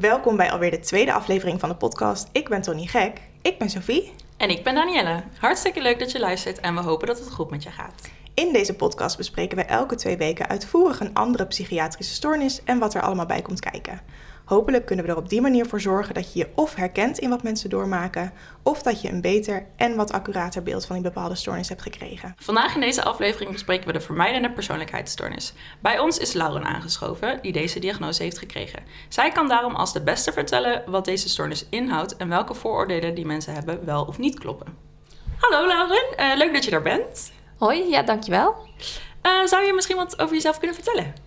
welkom bij alweer de tweede aflevering van de podcast. Ik ben Tony Gek. Ik ben Sophie. En ik ben Danielle. Hartstikke leuk dat je luistert en we hopen dat het goed met je gaat. In deze podcast bespreken we elke twee weken uitvoerig een andere psychiatrische stoornis en wat er allemaal bij komt kijken. Hopelijk kunnen we er op die manier voor zorgen dat je je of herkent in wat mensen doormaken, of dat je een beter en wat accurater beeld van die bepaalde stoornis hebt gekregen. Vandaag in deze aflevering bespreken we de vermijdende persoonlijkheidsstoornis. Bij ons is Lauren aangeschoven, die deze diagnose heeft gekregen. Zij kan daarom als de beste vertellen wat deze stoornis inhoudt en welke vooroordelen die mensen hebben wel of niet kloppen. Hallo Lauren, uh, leuk dat je er bent. Hoi, ja, dankjewel. Uh, zou je misschien wat over jezelf kunnen vertellen?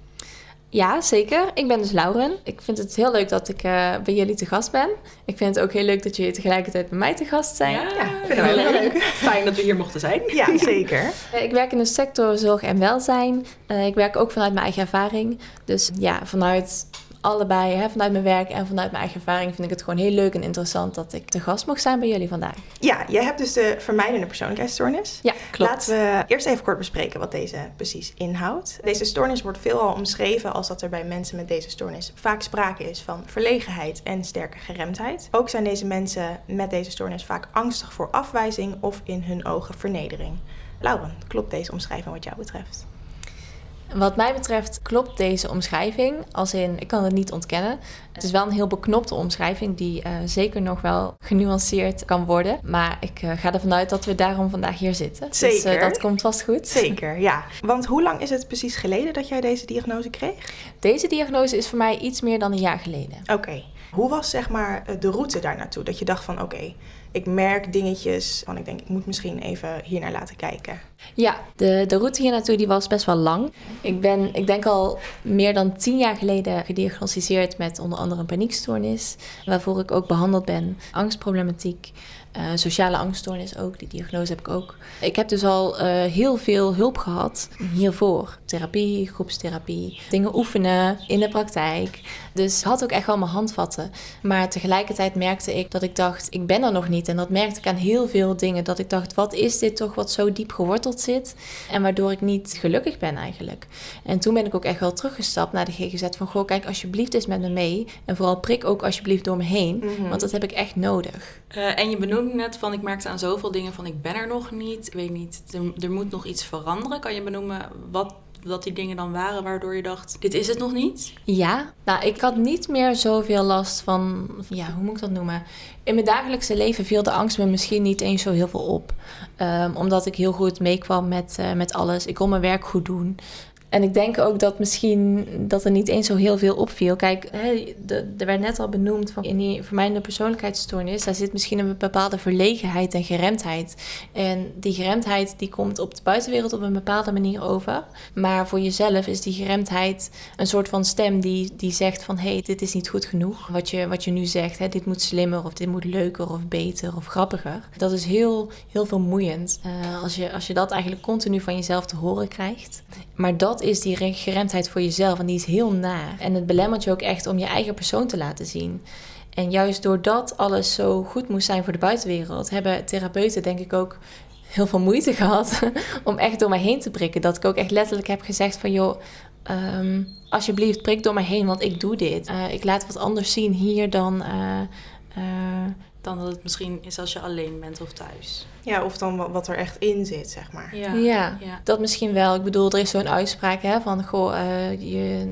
Ja, zeker. Ik ben dus Lauren. Ik vind het heel leuk dat ik uh, bij jullie te gast ben. Ik vind het ook heel leuk dat jullie tegelijkertijd bij mij te gast zijn. Ja, ja vind ik heel leuk. Fijn dat we hier mochten zijn. Ja, zeker. Uh, ik werk in de sector zorg en welzijn. Uh, ik werk ook vanuit mijn eigen ervaring. Dus ja, vanuit allebei, hè, vanuit mijn werk en vanuit mijn eigen ervaring, vind ik het gewoon heel leuk en interessant dat ik te gast mocht zijn bij jullie vandaag. Ja, jij hebt dus de vermijdende persoonlijkheidsstoornis. Ja, klopt. Laten we eerst even kort bespreken wat deze precies inhoudt. Deze stoornis wordt veelal omschreven als dat er bij mensen met deze stoornis vaak sprake is van verlegenheid en sterke geremdheid. Ook zijn deze mensen met deze stoornis vaak angstig voor afwijzing of in hun ogen vernedering. Lauren, klopt deze omschrijving wat jou betreft? Wat mij betreft klopt deze omschrijving. Als in, ik kan het niet ontkennen. Het is wel een heel beknopte omschrijving die uh, zeker nog wel genuanceerd kan worden. Maar ik uh, ga ervan uit dat we daarom vandaag hier zitten. Zeker. Dus uh, dat komt vast goed. Zeker, ja. Want hoe lang is het precies geleden dat jij deze diagnose kreeg? Deze diagnose is voor mij iets meer dan een jaar geleden. Oké. Okay. Hoe was zeg maar de route daar naartoe? Dat je dacht van oké, okay, ik merk dingetjes van ik denk ik moet misschien even hier naar laten kijken. Ja, de, de route hier naartoe die was best wel lang. Ik ben, ik denk al meer dan tien jaar geleden gediagnosticeerd met onder andere een paniekstoornis, waarvoor ik ook behandeld ben, angstproblematiek. Uh, sociale angststoornis ook, die diagnose heb ik ook. Ik heb dus al uh, heel veel hulp gehad hiervoor. Therapie, groepstherapie, dingen oefenen in de praktijk. Dus had ook echt wel mijn handvatten. Maar tegelijkertijd merkte ik dat ik dacht, ik ben er nog niet. En dat merkte ik aan heel veel dingen. Dat ik dacht, wat is dit toch wat zo diep geworteld zit? En waardoor ik niet gelukkig ben eigenlijk. En toen ben ik ook echt wel teruggestapt naar de GGZ van, goh, kijk alsjeblieft eens met me mee. En vooral prik ook alsjeblieft door me heen. Mm-hmm. Want dat heb ik echt nodig. Uh, en je benoemde net van, ik merkte aan zoveel dingen van, ik ben er nog niet. Ik weet niet, er, er moet nog iets veranderen. Kan je benoemen wat dat die dingen dan waren waardoor je dacht, dit is het nog niet? Ja, nou ik had niet meer zoveel last van, ja, hoe moet ik dat noemen? In mijn dagelijkse leven viel de angst me misschien niet eens zo heel veel op. Um, omdat ik heel goed meekwam met, uh, met alles. Ik kon mijn werk goed doen. En ik denk ook dat misschien dat er niet eens zo heel veel opviel. Kijk, er werd net al benoemd van in die vermijdende persoonlijkheidsstoornis, daar zit misschien een bepaalde verlegenheid en geremdheid. En die geremdheid die komt op de buitenwereld op een bepaalde manier over. Maar voor jezelf is die geremdheid een soort van stem die, die zegt van hé, hey, dit is niet goed genoeg. Wat je, wat je nu zegt, hè, dit moet slimmer of dit moet leuker of beter of grappiger. Dat is heel, heel vermoeiend uh, als, je, als je dat eigenlijk continu van jezelf te horen krijgt. Maar dat is die geremdheid voor jezelf en die is heel naar. En het belemmert je ook echt om je eigen persoon te laten zien. En juist doordat alles zo goed moest zijn voor de buitenwereld, hebben therapeuten denk ik ook heel veel moeite gehad om echt door mij heen te prikken. Dat ik ook echt letterlijk heb gezegd van joh, um, alsjeblieft prik door mij heen, want ik doe dit. Uh, ik laat wat anders zien hier dan... Uh, uh, dan dat het misschien is als je alleen bent of thuis. Ja, of dan wat er echt in zit, zeg maar. Ja, ja, ja. dat misschien wel. Ik bedoel, er is zo'n uitspraak hè, van... Goh, uh, je,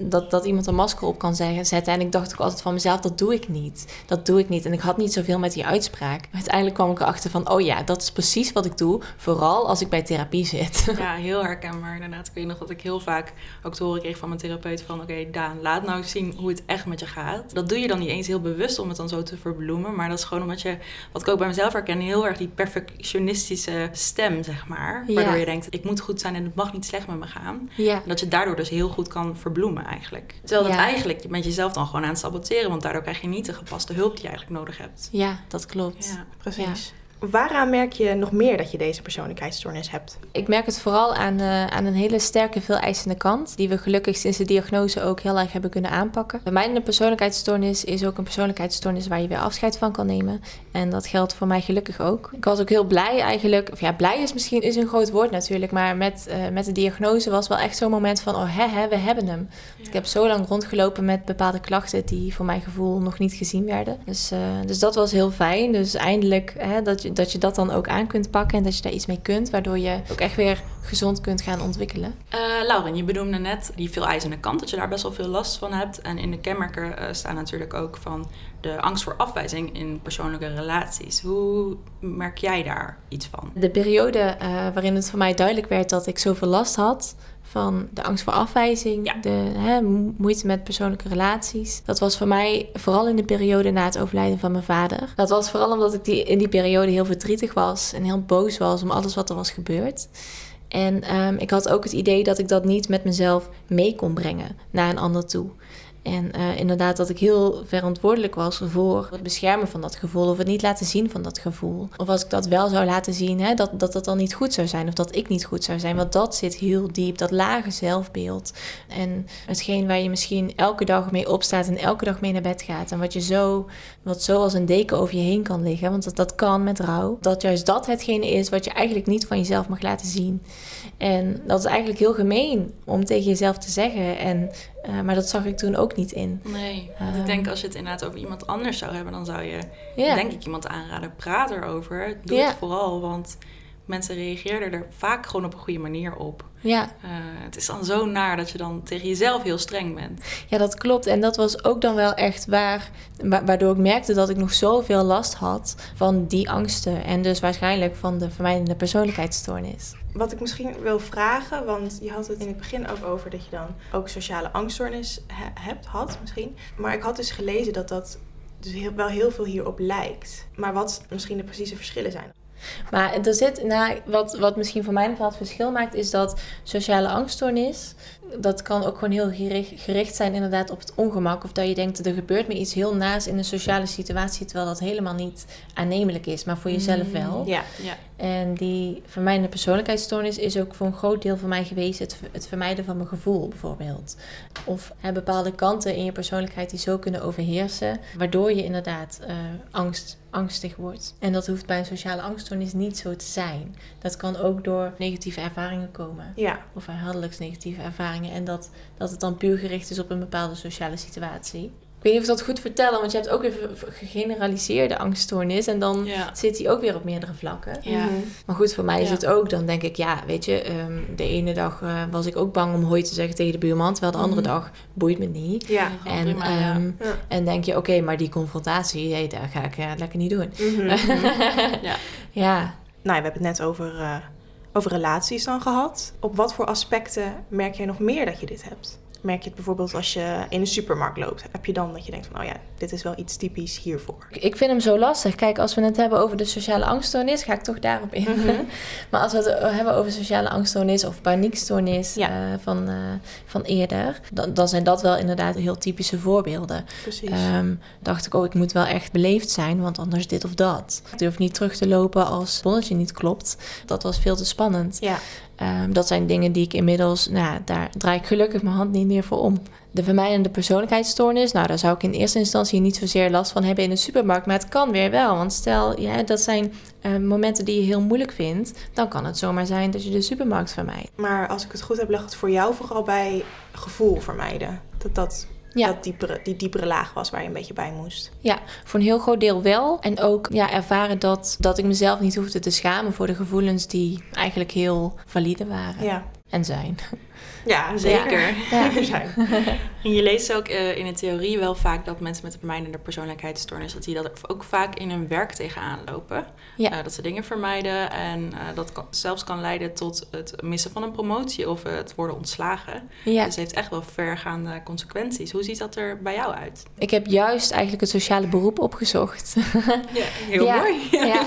dat, dat iemand een masker op kan zetten. En ik dacht ook altijd van mezelf, dat doe ik niet. Dat doe ik niet. En ik had niet zoveel met die uitspraak. Uiteindelijk kwam ik erachter van... oh ja, dat is precies wat ik doe. Vooral als ik bij therapie zit. Ja, heel herkenbaar inderdaad. Ik weet nog dat ik heel vaak ook te horen kreeg van mijn therapeut... van oké, okay, Daan, laat nou zien hoe het echt met je gaat. Dat doe je dan niet eens heel bewust om het dan zo te verbloemen. Maar dat is gewoon omdat je... wat ik ook bij mezelf herken, heel erg die perfectionistische stem, zeg maar. Waardoor je denkt, ik moet goed zijn en het mag niet slecht met me gaan. Ja. En dat je daardoor dus heel goed kan verbloemen eigenlijk. Terwijl dat eigenlijk, je bent jezelf dan gewoon aan het saboteren. Want daardoor krijg je niet de gepaste hulp die je eigenlijk nodig hebt. Ja, dat klopt. Ja, precies. Waaraan merk je nog meer dat je deze persoonlijkheidsstoornis hebt? Ik merk het vooral aan, uh, aan een hele sterke, veel eisende kant. Die we gelukkig sinds de diagnose ook heel erg hebben kunnen aanpakken. Bij mij een persoonlijkheidsstoornis is ook een persoonlijkheidsstoornis waar je weer afscheid van kan nemen. En dat geldt voor mij gelukkig ook. Ik was ook heel blij eigenlijk. Of ja, blij is misschien is een groot woord natuurlijk. Maar met, uh, met de diagnose was wel echt zo'n moment van: oh hè, hè we hebben hem. Ja. Ik heb zo lang rondgelopen met bepaalde klachten die voor mijn gevoel nog niet gezien werden. Dus, uh, dus dat was heel fijn. Dus eindelijk hè, dat, je, dat je dat dan ook aan kunt pakken en dat je daar iets mee kunt, waardoor je ook echt weer gezond kunt gaan ontwikkelen. Uh, Lauren, je benoemde net die veel eisende kant, dat je daar best wel veel last van hebt. En in de kenmerken uh, staan natuurlijk ook van de angst voor afwijzing in persoonlijke relaties. Hoe merk jij daar iets van? De periode uh, waarin het voor mij duidelijk werd dat ik zoveel last had, van de angst voor afwijzing, ja. de hè, moeite met persoonlijke relaties. Dat was voor mij vooral in de periode na het overlijden van mijn vader. Dat was vooral omdat ik die, in die periode heel verdrietig was en heel boos was om alles wat er was gebeurd. En um, ik had ook het idee dat ik dat niet met mezelf mee kon brengen naar een ander toe. En uh, inderdaad dat ik heel verantwoordelijk was voor het beschermen van dat gevoel of het niet laten zien van dat gevoel. Of als ik dat wel zou laten zien, hè, dat, dat dat dan niet goed zou zijn of dat ik niet goed zou zijn. Want dat zit heel diep, dat lage zelfbeeld. En hetgeen waar je misschien elke dag mee opstaat en elke dag mee naar bed gaat. En wat je zo, wat zo als een deken over je heen kan liggen, want dat, dat kan met rouw. Dat juist dat hetgene is wat je eigenlijk niet van jezelf mag laten zien. En dat is eigenlijk heel gemeen om tegen jezelf te zeggen. En, uh, maar dat zag ik toen ook niet in. Nee, want ik denk als je het inderdaad over iemand anders zou hebben, dan zou je yeah. denk ik iemand aanraden. Praat erover. Doe yeah. het vooral, want mensen reageerden er vaak gewoon op een goede manier op. Ja. Uh, het is dan zo naar dat je dan tegen jezelf heel streng bent. Ja, dat klopt. En dat was ook dan wel echt waar, waardoor ik merkte dat ik nog zoveel last had van die angsten. En dus waarschijnlijk van de vermijdende persoonlijkheidsstoornis. Wat ik misschien wil vragen, want je had het in het begin ook over dat je dan ook sociale angststoornis he hebt, had misschien. Maar ik had dus gelezen dat dat dus heel, wel heel veel hierop lijkt. Maar wat misschien de precieze verschillen zijn. Maar er zit, nou, wat, wat misschien voor mij nog wel het verschil maakt, is dat sociale angststoornis, dat kan ook gewoon heel gericht, gericht zijn inderdaad op het ongemak. Of dat je denkt, er gebeurt me iets heel naast in een sociale situatie, terwijl dat helemaal niet aannemelijk is, maar voor jezelf wel. Ja, ja. En die vermijdende persoonlijkheidsstoornis is ook voor een groot deel van mij geweest het, het vermijden van mijn gevoel, bijvoorbeeld. Of hè, bepaalde kanten in je persoonlijkheid die zo kunnen overheersen, waardoor je inderdaad uh, angst, angstig wordt. En dat hoeft bij een sociale angststoornis niet zo te zijn. Dat kan ook door negatieve ervaringen komen. Ja. Of herhaaldelijks negatieve ervaringen. En dat, dat het dan puur gericht is op een bepaalde sociale situatie. Ik weet niet of ik dat goed vertellen, want je hebt ook even gegeneraliseerde angststoornis. En dan ja. zit die ook weer op meerdere vlakken. Ja. Maar goed, voor mij is ja. het ook. Dan denk ik, ja, weet je, um, de ene dag uh, was ik ook bang om hoi te zeggen tegen de buurman. Terwijl de andere mm. dag boeit me niet. Ja, en, prima, um, en denk je, oké, okay, maar die confrontatie, hey, daar ga ik uh, lekker niet doen. Mm -hmm. ja. ja. Nou, we hebben het net over, uh, over relaties dan gehad. Op wat voor aspecten merk jij nog meer dat je dit hebt? Merk je het bijvoorbeeld als je in een supermarkt loopt? Heb je dan dat je denkt van, oh ja, dit is wel iets typisch hiervoor? Ik vind hem zo lastig. Kijk, als we het hebben over de sociale angststoornis, ga ik toch daarop in. Mm -hmm. maar als we het hebben over sociale angststoornis of paniekstoornis ja. uh, van, uh, van eerder, dan, dan zijn dat wel inderdaad heel typische voorbeelden. Precies. Um, dacht ik, oh, ik moet wel echt beleefd zijn, want anders dit of dat. Ik durf niet terug te lopen als het bonnetje niet klopt. Dat was veel te spannend. Ja. Um, dat zijn dingen die ik inmiddels, nou, daar draai ik gelukkig mijn hand niet meer voor om. De vermijdende persoonlijkheidsstoornis, nou, daar zou ik in eerste instantie niet zozeer last van hebben in de supermarkt, maar het kan weer wel. Want stel, ja, dat zijn uh, momenten die je heel moeilijk vindt, dan kan het zomaar zijn dat je de supermarkt vermijdt. Maar als ik het goed heb, lag het voor jou vooral bij gevoel vermijden. Dat dat ja. dat diepere, die diepere laag was waar je een beetje bij moest. Ja, voor een heel groot deel wel. En ook ja, ervaren dat, dat ik mezelf niet hoefde te schamen voor de gevoelens die eigenlijk heel valide waren. Ja. En zijn. Ja, zeker. Zijn. En je leest ook uh, in de theorie wel vaak dat mensen met een vermijdende persoonlijkheidsstoornis... dat die dat ook vaak in hun werk tegenaan lopen. Ja. Uh, dat ze dingen vermijden en uh, dat kan, zelfs kan leiden tot het missen van een promotie... of het worden ontslagen. Ja. Dus het heeft echt wel vergaande consequenties. Hoe ziet dat er bij jou uit? Ik heb juist eigenlijk het sociale beroep opgezocht. Ja, heel ja. mooi. Ja.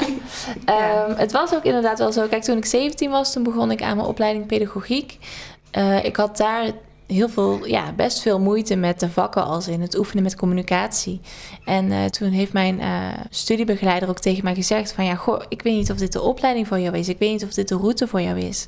um, het was ook inderdaad wel zo. Kijk, toen ik 17 was, toen begon ik aan mijn opleiding pedagogiek. Uh, ik had daar heel veel, ja, best veel moeite met de vakken als in het oefenen met communicatie. En uh, toen heeft mijn uh, studiebegeleider ook tegen mij gezegd van ja, goh, ik weet niet of dit de opleiding voor jou is. Ik weet niet of dit de route voor jou is.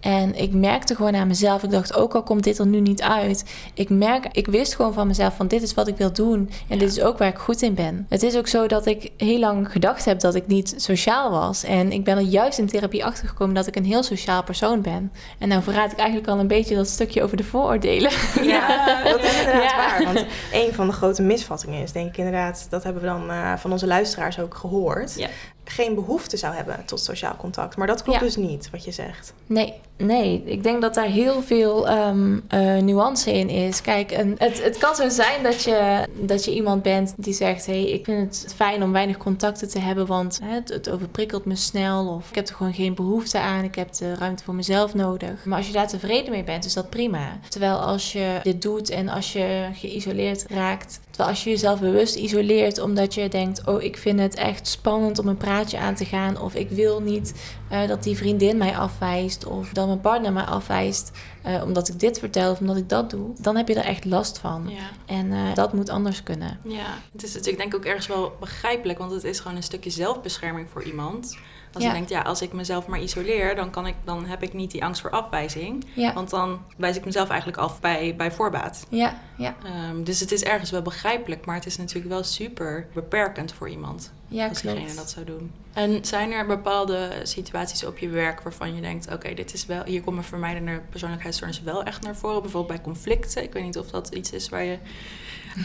En ik merkte gewoon aan mezelf, ik dacht, ook al komt dit er nu niet uit, ik merk, ik wist gewoon van mezelf van dit is wat ik wil doen en dit is ook waar ik goed in ben. Het is ook zo dat ik heel lang gedacht heb dat ik niet sociaal was en ik ben er juist in therapie achtergekomen dat ik een heel sociaal persoon ben. En nou verraad ik eigenlijk al een beetje dat stukje over de vooroordelen. Ja, dat is inderdaad waar. Want een van de grote misvattingen is, denk ik inderdaad, dat hebben we dan uh, van onze luisteraars ook gehoord. Ja geen behoefte zou hebben tot sociaal contact. Maar dat klopt dus niet, wat je zegt. Nee, nee. Ik denk dat daar heel veel um, nuance in is. Kijk, het, het kan zo zijn dat je, dat je iemand bent die zegt... hé, hey, ik vind het fijn om weinig contacten te hebben... want hè, het, het, overprikkelt me snel of ik heb er gewoon geen behoefte aan... ik heb de ruimte voor mezelf nodig. Maar als je daar tevreden mee bent, is dat prima. Terwijl als je dit doet en als je geïsoleerd raakt... terwijl als je jezelf bewust isoleert omdat je denkt... oh, ik vind het echt spannend om een praat aan te gaan. Of ik wil niet uh, dat die vriendin mij afwijst. Of dat mijn partner mij afwijst. Uh, omdat ik dit vertel of omdat ik dat doe. Dan heb je er echt last van. Ja. En uh, dat moet anders kunnen. Ja, het is natuurlijk denk ik ook ergens wel begrijpelijk. Want het is gewoon een stukje zelfbescherming voor iemand. Als je denkt, ja, als ik mezelf maar isoleer, dan, kan ik, dan heb ik niet die angst voor afwijzing. Ja. Want dan wijs ik mezelf eigenlijk af bij, bij voorbaat. Ja, ja. Um, dus het is ergens wel begrijpelijk, maar het is natuurlijk wel super beperkend voor iemand. Ja, als diegene dat zou doen. En zijn er bepaalde situaties op je werk waarvan je denkt: oké, dit is wel, hier komen vermijdende persoonlijkheidsstoornissen wel echt naar voren? Bijvoorbeeld bij conflicten. Ik weet niet of dat iets is waar je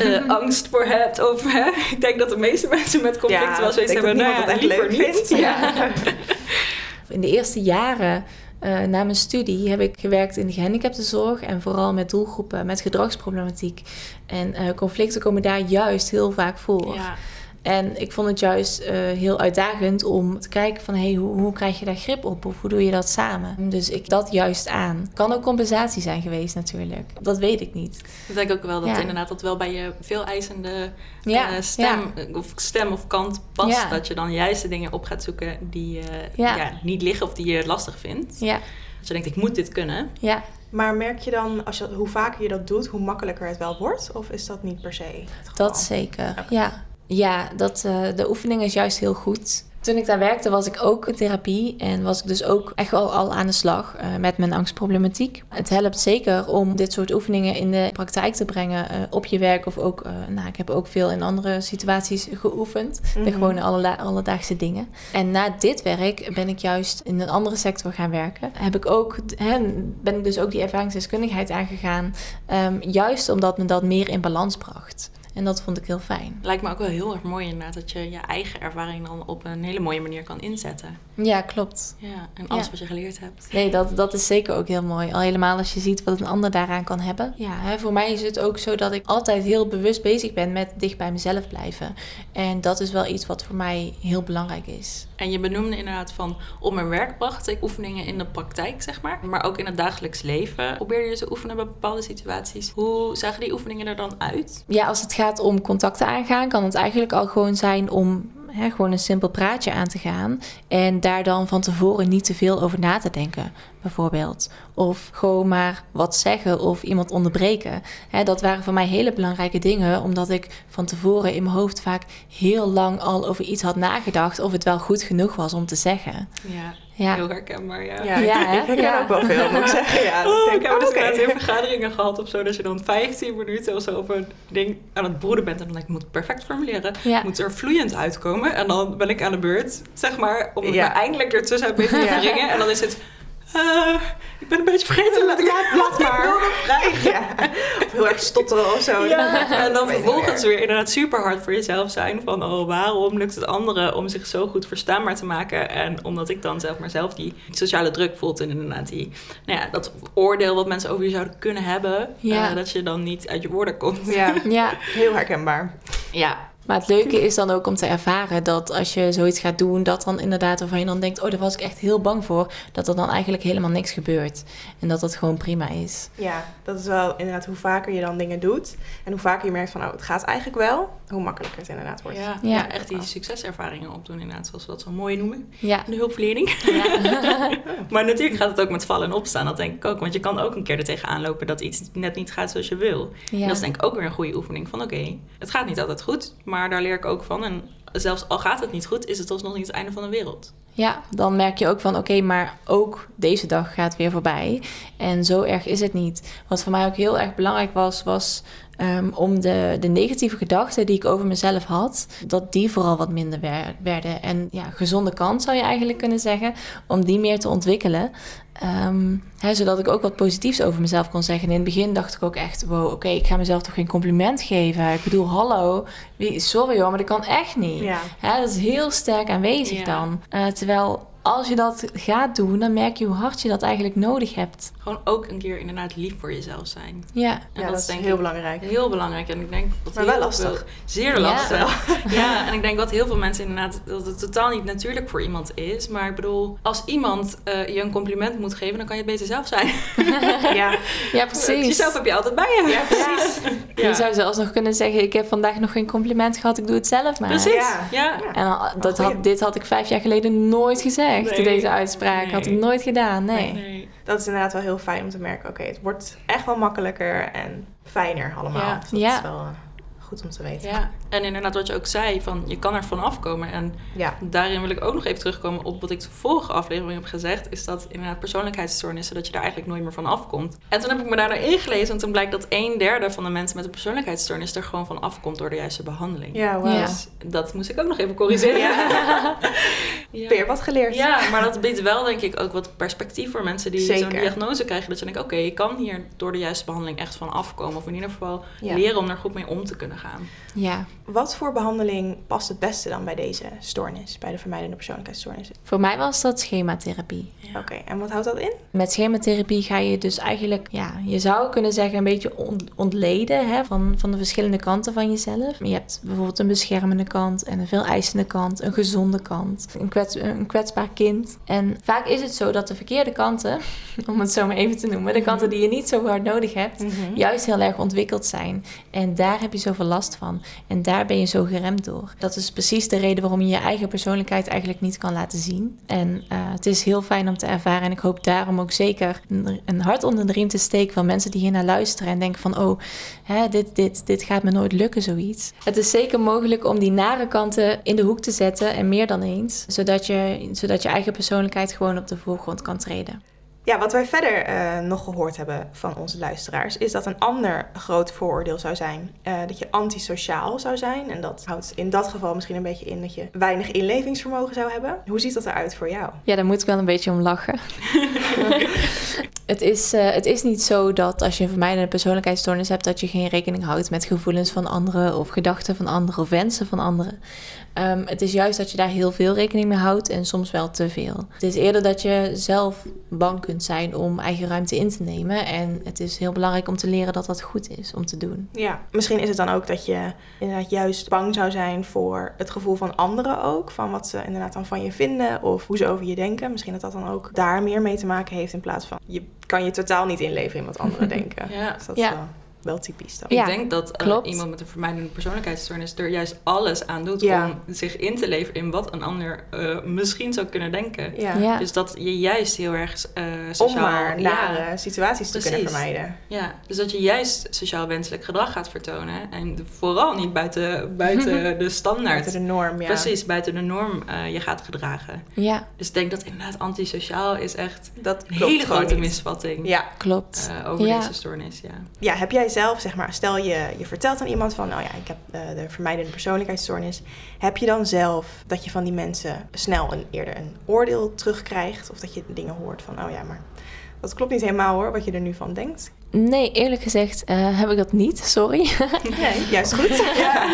uh, angst voor hebt. Of hè? ik denk dat de meeste mensen met conflicten ja, wel zoiets hebben. Nou ja, dat echt leuk vindt. Ja. In de eerste jaren uh, na mijn studie heb ik gewerkt in de gehandicaptenzorg en vooral met doelgroepen met gedragsproblematiek. En uh, conflicten komen daar juist heel vaak voor. Ja. En ik vond het juist uh, heel uitdagend om te kijken van... hey, hoe, hoe, krijg je daar grip op of hoe doe je dat samen? Dus ik dat juist aan. Kan ook compensatie zijn geweest natuurlijk. Dat weet ik niet. Ik denk ook wel dat inderdaad dat wel bij je veel eisende ja, uh, stem, Of stem of kant past. Dat je dan juist de dingen op gaat zoeken die uh, ja. niet liggen of die je lastig vindt. Ja. Als je denkt, ik moet dit kunnen. Ja. Maar merk je dan, als je, hoe vaker je dat doet, hoe makkelijker het wel wordt? Of is dat niet per se? Dat zeker, ja. Ja, dat, uh, de oefening is juist heel goed. Toen ik daar werkte was ik ook in therapie en was ik dus ook echt wel al aan de slag uh, met mijn angstproblematiek. Het helpt zeker om dit soort oefeningen in de praktijk te brengen uh, op je werk of ook, nou ik heb ook veel in andere situaties geoefend. Mm -hmm. De gewone alle, alledaagse dingen. En na dit werk ben ik juist in een andere sector gaan werken. Heb ik ook, hè, ben ik dus ook die ervaringsdeskundigheid aangegaan, um, juist omdat me dat meer in balans bracht. En dat vond ik heel fijn. Lijkt me ook wel heel erg mooi inderdaad dat je je eigen ervaring dan op een hele mooie manier kan inzetten. Ja, klopt. Ja, en alles wat je geleerd hebt. Nee, dat, dat is zeker ook heel mooi. Al helemaal als je ziet wat een ander daaraan kan hebben. Ja, hè, voor mij is het ook zo dat ik altijd heel bewust bezig ben met dicht bij mezelf blijven. En dat is wel iets wat voor mij heel belangrijk is. En je benoemde inderdaad van op mijn werk bracht ik oefeningen in de praktijk, zeg maar. Maar ook in het dagelijks leven. Probeer je te oefenen bij bepaalde situaties. Hoe zagen die oefeningen er dan uit? Ja, als het gaat om contacten aangaan, kan het eigenlijk al gewoon zijn om hè, gewoon een simpel praatje aan te gaan. En daar dan van tevoren niet te veel over na te denken, bijvoorbeeld. Of gewoon maar wat zeggen of iemand onderbreken. Hè, dat waren voor mij hele belangrijke dingen, omdat ik van tevoren in mijn hoofd vaak heel lang al over iets had nagedacht of het wel goed genoeg was om te zeggen. Ja. Ja. Heel herkenbaar, ja. Ja, ja ik herken ook wel veel, moet ik zeggen. Ja, oh, ik heb dus okay. in vergaderingen gehad of zo... dat je dan 15 minuten of zo op een ding aan het broeden bent... en dan denk ik, moet perfect formuleren. Ja. Moet er vloeiend uitkomen. En dan ben ik aan de beurt, zeg maar... om eindelijk ertussen uit te brengen. En dan is het... Uh, ik ben een beetje vergeten ik laat maar. vrij. Ja. Of heel erg stotteren of zo. Ja. En dan vervolgens weer inderdaad super hard voor jezelf zijn. Van oh, waarom lukt het anderen om zich zo goed verstaanbaar te maken? En omdat ik dan zelf maar zelf die sociale druk voelt. En inderdaad die, nou ja, dat oordeel wat mensen over je zouden kunnen hebben. Ja. Uh, dat je dan niet uit je woorden komt. Ja, ja. heel herkenbaar. Ja, Maar het leuke is dan ook om te ervaren dat als je zoiets gaat doen, dat dan inderdaad waarvan je dan denkt, oh, daar was ik echt heel bang voor, dat er dan eigenlijk helemaal niks gebeurt. En dat dat gewoon prima is. Ja, dat is wel inderdaad hoe vaker je dan dingen doet en hoe vaker je merkt van, oh, het gaat eigenlijk wel, hoe makkelijker het inderdaad wordt. Ja, Ja. ja. echt die succeservaringen opdoen inderdaad, zoals we dat zo mooi noemen. Ja. De hulpverlening. ja. Maar natuurlijk gaat het ook met vallen en opstaan, dat denk ik ook. Want je kan ook een keer er tegenaan lopen dat iets net niet gaat zoals je wil. En dat is denk ik ook weer een goede oefening van oké, het gaat niet altijd goed, maar daar leer ik ook van. En zelfs al gaat het niet goed, is het alsnog niet het einde van de wereld. Ja, dan merk je ook van oké, maar ook deze dag gaat weer voorbij. En zo erg is het niet. Wat voor mij ook heel erg belangrijk was, was ehm, om de, de negatieve gedachten die ik over mezelf had, dat die vooral wat minder wer- werden. En ja, gezonde kant zou je eigenlijk kunnen zeggen, om die meer te ontwikkelen. Ehm, hè, zodat ik ook wat positiefs over mezelf kon zeggen. En in het begin dacht ik ook echt, wow, oké, ik ga mezelf toch geen compliment geven. Ik bedoel, hallo, wie, sorry hoor, maar dat kan echt niet. Ja. Ja, dat is heel sterk aanwezig Ja. dan. Eh, terwijl als je dat gaat doen, dan merk je hoe hard je dat eigenlijk nodig hebt. Gewoon ook een keer inderdaad lief voor jezelf zijn. Ja, En Ja, dat is denk heel ik belangrijk. Heel belangrijk. En ik denk dat Maar wel lastig. veel- zeer lastig. Ja. en ik denk dat heel veel mensen inderdaad dat het totaal niet natuurlijk voor iemand is. Maar ik bedoel, als iemand eh, je een compliment moet geven, dan kan je het beter zelf zijn. Ja, ja precies. Jezelf heb je altijd bij je. ja precies. Je zou zelfs nog kunnen zeggen, ik heb vandaag nog geen compliment gehad, ik doe het zelf maar. Precies. Ja. Ja. Ja. En dat had, dit had ik vijf jaar geleden nooit gezegd. Nee. Deze uitspraak had ik nooit gedaan, nee. Nee. Dat is inderdaad wel heel fijn om te merken, oké, het wordt echt wel makkelijker en fijner allemaal. Ja. Dus dat Ja. is wel eh, goed om te weten. Ja. En inderdaad wat je ook zei, van je kan er van afkomen. En Ja. daarin wil ik ook nog even terugkomen op wat ik de vorige aflevering heb gezegd. Is dat inderdaad persoonlijkheidsstoornissen, dat je daar eigenlijk nooit meer van afkomt. En toen heb ik me daar naar ingelezen en toen blijkt dat een derde van de mensen met een persoonlijkheidsstoornis er gewoon van afkomt door de juiste behandeling. Ja, wow. Ja. Dus dat moest ik ook nog even corrigeren. Ja. Ja. Weer wat geleerd. Ja, maar dat biedt wel denk ik ook wat perspectief voor mensen die zo'n diagnose krijgen. Dat je denkt, oké, je kan hier door de juiste behandeling echt van afkomen. Of in ieder geval Ja. leren om er goed mee om te kunnen gaan. Ja, Wat voor behandeling past het beste dan bij deze stoornis, bij de vermijdende persoonlijkheidsstoornissen? voor mij was dat schematherapie. Ja. Oké, en wat houdt dat in? Met schematherapie ga je dus eigenlijk, ja, je zou kunnen zeggen een beetje ont- ontleden hè, van, van de verschillende kanten van jezelf. Je hebt bijvoorbeeld een beschermende kant en een veel eisende kant, een gezonde kant, een, kwets, een kwetsbaar kind. En vaak is het zo dat de verkeerde kanten, om het zo maar even te noemen, de kanten die je niet zo hard nodig hebt, juist heel erg ontwikkeld zijn. En daar heb je zoveel last van. En daar ben je zo geremd door. Dat is precies de reden waarom je je eigen persoonlijkheid eigenlijk niet kan laten zien. En eh, het is heel fijn om te ervaren. En ik hoop daarom ook zeker een, een hart onder de riem te steken van mensen die hier naar luisteren en denken van oh, hè, dit, dit, dit gaat me nooit lukken, zoiets. Het is zeker mogelijk om die nare kanten in de hoek te zetten en meer dan eens. Zodat je, zodat je eigen persoonlijkheid gewoon op de voorgrond kan treden. Ja, wat wij verder eh, nog gehoord hebben van onze luisteraars, is dat een ander groot vooroordeel zou zijn eh, dat je antisociaal zou zijn. En dat houdt in dat geval misschien een beetje in dat je weinig inlevingsvermogen zou hebben. Hoe ziet dat eruit voor jou? Ja, daar moet ik wel een beetje om lachen. het, is, eh, het is niet zo dat als je een vermijdende persoonlijkheidsstoornis hebt, dat je geen rekening houdt met gevoelens van anderen of gedachten van anderen of wensen van anderen. Ehm, het is juist dat je daar heel veel rekening mee houdt en soms wel te veel. Het is eerder dat je zelf bang kunt zijn om eigen ruimte in te nemen. En het is heel belangrijk om te leren dat dat goed is om te doen. Ja, misschien is het dan ook dat je inderdaad juist bang zou zijn voor het gevoel van anderen ook. Van wat ze inderdaad dan van je vinden of hoe ze over je denken. Misschien dat dat dan ook daar meer mee te maken heeft in plaats van je kan je totaal niet inleven in wat anderen denken. Ja. Dus dat Ja. is wel, wel typisch dan. Ja, ik denk dat eh, iemand met een vermijdende persoonlijkheidsstoornis er juist alles aan doet Ja. om zich in te leven in wat een ander eh, misschien zou kunnen denken. Ja. Ja. Dus dat je juist heel erg eh Om maar ja, nare situaties te kunnen vermijden. ja, dus dat je juist sociaal wenselijk gedrag gaat vertonen. En vooral niet buiten, buiten de standaard. Buiten de norm, ja. Precies, buiten de norm eh, je gaat gedragen. Ja, Dus ik denk dat inderdaad antisociaal is echt Dat een hele grote niet. misvatting Ja. klopt. over Ja. deze stoornis. Ja. ja, heb jij zelf, zeg maar, stel je, je vertelt aan iemand van, nou ja, ik heb eh, de vermijdende persoonlijkheidsstoornis. Heb je dan zelf dat je van die mensen snel een, eerder een oordeel terugkrijgt? Of dat je dingen hoort van, oh ja, maar dat klopt niet helemaal hoor, wat je er nu van denkt? Nee, eerlijk gezegd uh, heb ik dat niet, sorry. Nee, juist goed. ja.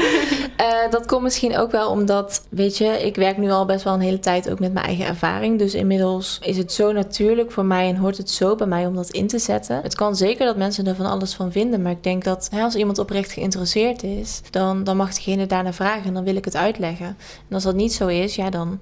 Uh, dat komt misschien ook wel omdat, weet je, ik werk nu al best wel een hele tijd ook met mijn eigen ervaring. Dus inmiddels is het zo natuurlijk voor mij en hoort het zo bij mij om dat in te zetten. Het kan zeker dat mensen er van alles van vinden, maar ik denk dat hè, als iemand oprecht geïnteresseerd is, dan, dan mag degene daarna vragen en dan wil ik het uitleggen. En als dat niet zo is, ja, dan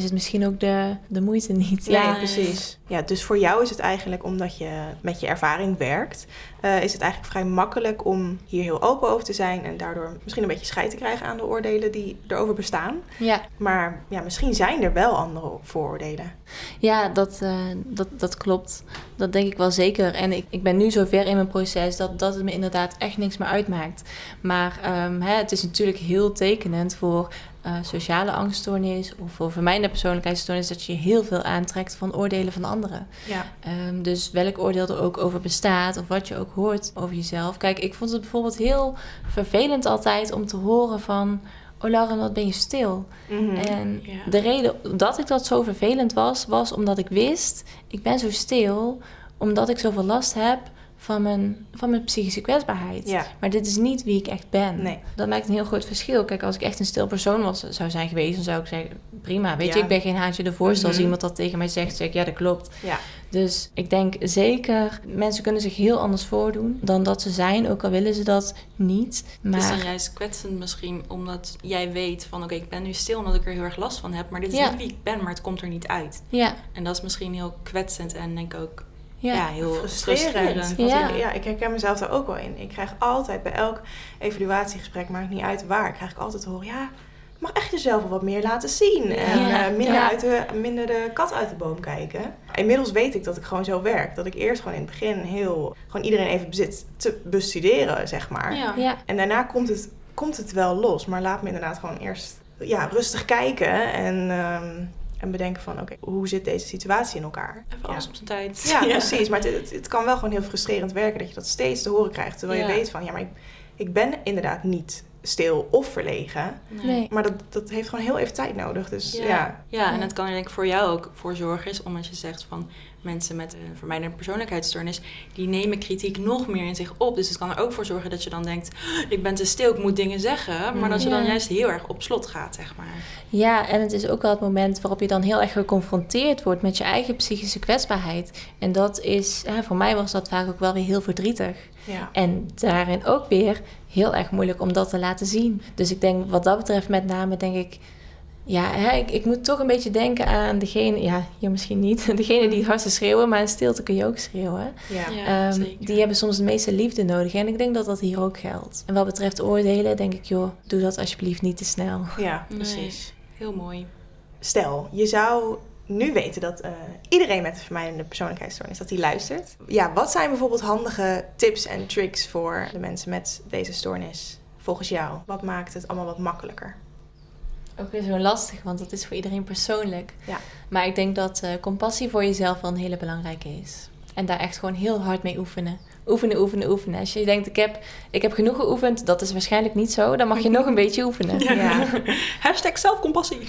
is het misschien ook de, de moeite niet. Ja, precies. Ja, dus voor jou is het eigenlijk, omdat je met je ervaring werkt, uh, is het eigenlijk vrij makkelijk om hier heel open over te zijn en daardoor misschien een beetje scheid te krijgen aan de oordelen die erover bestaan. Ja. Maar ja, misschien zijn er wel andere vooroordelen. Ja, dat, uh, dat, dat klopt. Dat denk ik wel zeker. En ik, ik ben nu zover in mijn proces dat, dat het me inderdaad echt niks meer uitmaakt. Maar um, hè, het is natuurlijk heel tekenend voor uh, sociale angststoornis of voor vermijnde persoonlijkheidsstoornis dat je heel veel aantrekt van oordelen van anderen. Ja. Um, dus welk oordeel er ook over bestaat of wat je ook hoort over jezelf. Kijk, ik vond het bijvoorbeeld heel vervelend altijd om te horen van. Oh Lauren, wat ben je stil? Mm -hmm. En Ja. de reden dat ik dat zo vervelend was, was omdat ik wist, ik ben zo stil omdat ik zoveel last heb van mijn, van mijn psychische kwetsbaarheid. Ja. Maar dit is niet wie ik echt ben. Nee. Dat maakt een heel groot verschil. Kijk, als ik echt een stil persoon was, zou zijn geweest, dan zou ik zeggen, prima. Weet Ja. je, ik ben geen haantje de voorstel. Als Mhm. iemand dat tegen mij zegt, zeg ik, ja, dat klopt. Ja. Dus ik denk zeker, mensen kunnen zich heel anders voordoen dan dat ze zijn, ook al willen ze dat niet. Het is dan Maar juist kwetsend misschien omdat jij weet van oké, ik ben nu stil omdat ik er heel erg last van heb. Maar dit is Ja. niet wie ik ben, maar het komt er niet uit. ja, En dat is misschien heel kwetsend en denk ook ja. ja. heel frustrerend. frustrerend. Want Ja. Ik, ja, ik herken mezelf daar ook wel in. Ik krijg altijd bij elk evaluatiegesprek, maakt niet uit waar, krijg ik altijd te horen, ja, je mag echt jezelf wel wat meer laten zien. En Ja. eh, minder, Ja. uit de, minder de kat uit de boom kijken. Inmiddels weet ik dat ik gewoon zo werk. Dat ik eerst gewoon in het begin heel, gewoon iedereen even bezit te bestuderen, zeg maar. Ja. ja. En daarna komt het, komt het wel los. Maar laat me inderdaad gewoon eerst ja, rustig kijken en, ehm, en bedenken van, oké, hoe zit deze situatie in elkaar? Even Ja. alles op zijn tijd. Ja, precies. Maar het, het, het kan wel gewoon heel frustrerend werken dat je dat steeds te horen krijgt. Terwijl Ja. je weet van, ja, maar ik, ik ben inderdaad niet stil of verlegen. Nee. Maar dat, dat heeft gewoon heel even tijd nodig. Dus ja. Ja. ja, en het kan er denk ik voor jou ook voor zorgen is, omdat je zegt van mensen met een vermijdende persoonlijkheidsstoornis, die nemen kritiek nog meer in zich op. Dus het kan er ook voor zorgen dat je dan denkt, ik ben te stil, ik moet dingen zeggen. Maar dat je dan juist heel erg op slot gaat, zeg maar. Ja, en het is ook wel het moment waarop je dan heel erg geconfronteerd wordt met je eigen psychische kwetsbaarheid. En dat is, hè, voor mij was dat vaak ook wel weer heel verdrietig. Ja. En daarin ook weer heel erg moeilijk om dat te laten zien. Dus ik denk wat dat betreft met name denk ik... Ja, hè, ik, ik moet toch een beetje denken aan degene... Ja, hier misschien niet. Degene die het hardste schreeuwen, maar in stilte kun je ook schreeuwen. Ja. Ja. Ehm, zeker. die hebben soms de meeste liefde nodig. En ik denk dat dat hier ook geldt. En wat betreft oordelen denk ik... joh, doe dat alsjeblieft niet te snel. ja, Nee. precies. Heel mooi. Stel, je zou nu weten dat eh, iedereen met een vermijdende persoonlijkheidsstoornis dat die luistert. Ja, wat zijn bijvoorbeeld handige tips en tricks voor de mensen met deze stoornis volgens jou? Wat maakt het allemaal wat makkelijker? Ook weer zo lastig, want dat is voor iedereen persoonlijk. Ja. Maar ik denk dat eh, compassie voor jezelf wel een hele belangrijke is. En daar echt gewoon heel hard mee oefenen. Oefenen, oefenen, oefenen. Als je denkt, ik heb, ik heb genoeg geoefend, dat is waarschijnlijk niet zo. Dan mag je nog een beetje oefenen. Ja. Hashtag zelfcompassie.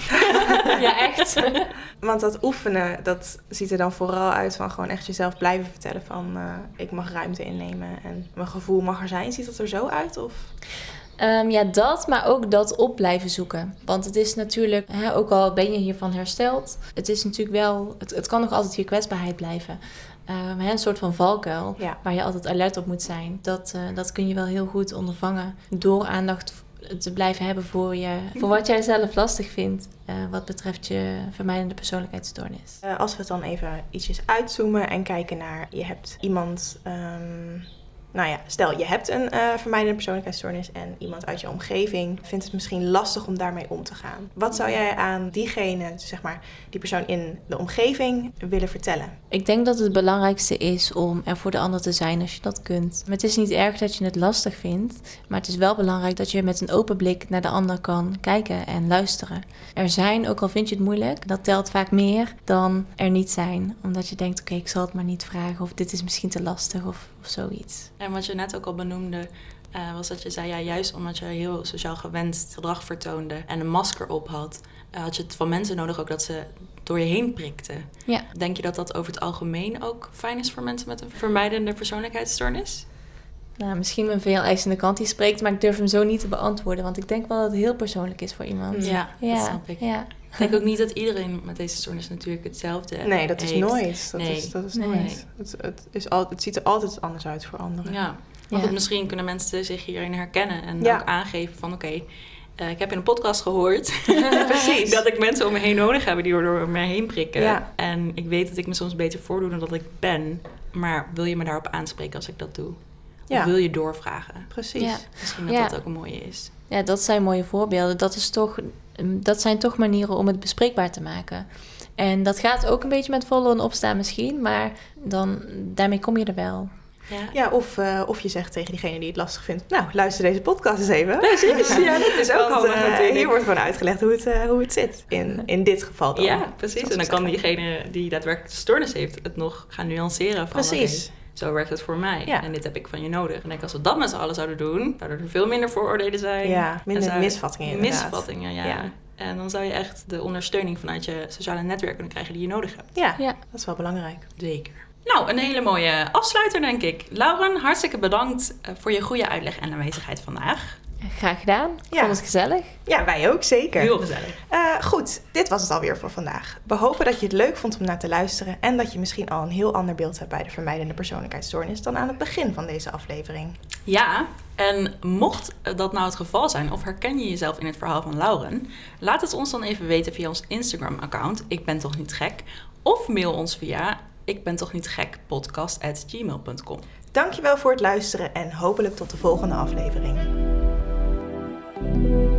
Ja, echt. Want dat oefenen, dat ziet er dan vooral uit van gewoon echt jezelf blijven vertellen van eh, ik mag ruimte innemen en mijn gevoel mag er zijn. Ziet dat er zo uit? Of? Ehm, ja, dat, maar ook dat op blijven zoeken. Want het is natuurlijk, hè, ook al ben je hiervan hersteld, het is natuurlijk wel, het, het kan nog altijd je kwetsbaarheid blijven. Ehm, hè, een soort van valkuil Ja. waar je altijd alert op moet zijn. Dat, eh, dat kun je wel heel goed ondervangen door aandacht te blijven hebben voor, je, voor wat jij zelf lastig vindt. eh, wat betreft je vermijdende persoonlijkheidsstoornis. Eh, als we het dan even ietsjes uitzoomen en kijken naar je hebt iemand. ehm, nou ja, stel je hebt een eh, vermijdende persoonlijkheidsstoornis en iemand uit je omgeving vindt het misschien lastig om daarmee om te gaan. Wat zou jij aan diegene, zeg maar, die persoon in de omgeving willen vertellen? Ik denk dat het belangrijkste is om er voor de ander te zijn als je dat kunt. Maar het is niet erg dat je het lastig vindt, maar het is wel belangrijk dat je met een open blik naar de ander kan kijken en luisteren. Er zijn, ook al vind je het moeilijk, dat telt vaak meer dan er niet zijn. Omdat je denkt, oké, ik zal het maar niet vragen of dit is misschien te lastig of, of zoiets. En wat je net ook al benoemde, eh, was dat je zei, ja, juist omdat je heel sociaal gewenst gedrag vertoonde en een masker op had, eh, had je het van mensen nodig ook dat ze door je heen prikte. Ja. Denk je dat dat over het algemeen ook fijn is voor mensen met een vermijdende persoonlijkheidsstoornis? Nou, misschien een veel eisende kant die spreekt, maar ik durf hem zo niet te beantwoorden. Want ik denk wel dat het heel persoonlijk is voor iemand. Ja, ja. dat snap ik. Ja. Ik denk ook niet dat iedereen met deze stoornis natuurlijk hetzelfde Nee, dat is heeft. nooit. Dat Nee. is, dat is Nee. nooit. Het, het, is al, het ziet er altijd anders uit voor anderen. Ja, maar Ja. goed, misschien kunnen mensen zich hierin herkennen en Ja. ook aangeven van oké, eh, ik heb in een podcast gehoord Precies. dat ik mensen om me heen nodig heb die door me heen prikken. Ja. En ik weet dat ik me soms beter voordoe dan dat ik ben. Maar wil je me daarop aanspreken als ik dat doe? Ja. Of wil je doorvragen? Precies. Ja. Misschien dat Ja. dat ook een mooie is. Ja, dat zijn mooie voorbeelden. Dat, is toch, dat zijn toch manieren om het bespreekbaar te maken. En dat gaat ook een beetje met vallen en opstaan misschien, maar dan, daarmee kom je er wel. Ja, Ja, of, eh, of je zegt tegen diegene die het lastig vindt... nou, luister deze podcast eens even. Precies, ja, dat is ook Want, handig eh. Hier wordt gewoon uitgelegd hoe het, eh, hoe het zit. In, in dit geval dan. Ja, precies. En dan kan diegene die daadwerkelijk de stoornis heeft het nog gaan nuanceren. Van, Precies. Zo werkt het voor mij. Ja. En dit heb ik van je nodig. En ik als we dat met z'n allen zouden doen, zouden er veel minder vooroordelen zijn. Ja, minder misvattingen inderdaad. Misvattingen, ja. Ja. En dan zou je echt de ondersteuning vanuit je sociale netwerk kunnen krijgen die je nodig hebt. Ja, Ja. dat is wel belangrijk. Zeker. Nou, een hele mooie afsluiter, denk ik. Lauren, hartstikke bedankt eh, voor je goede uitleg en aanwezigheid vandaag. Graag gedaan. Ja. vond het gezellig. Ja, wij ook, zeker. Heel gezellig. Eh, goed, dit was het alweer voor vandaag. We hopen dat je het leuk vond om naar te luisteren... en dat je misschien al een heel ander beeld hebt bij de vermijdende persoonlijkheidsstoornis... dan aan het begin van deze aflevering. Ja, en mocht dat nou het geval zijn, of herken je jezelf in het verhaal van Lauren, laat het ons dan even weten via ons Instagram-account, ik ben toch niet gek, of mail ons via ik ben toch niet gek podcast@gmail.com. Dankjewel voor het luisteren en hopelijk tot de volgende aflevering. Thank you.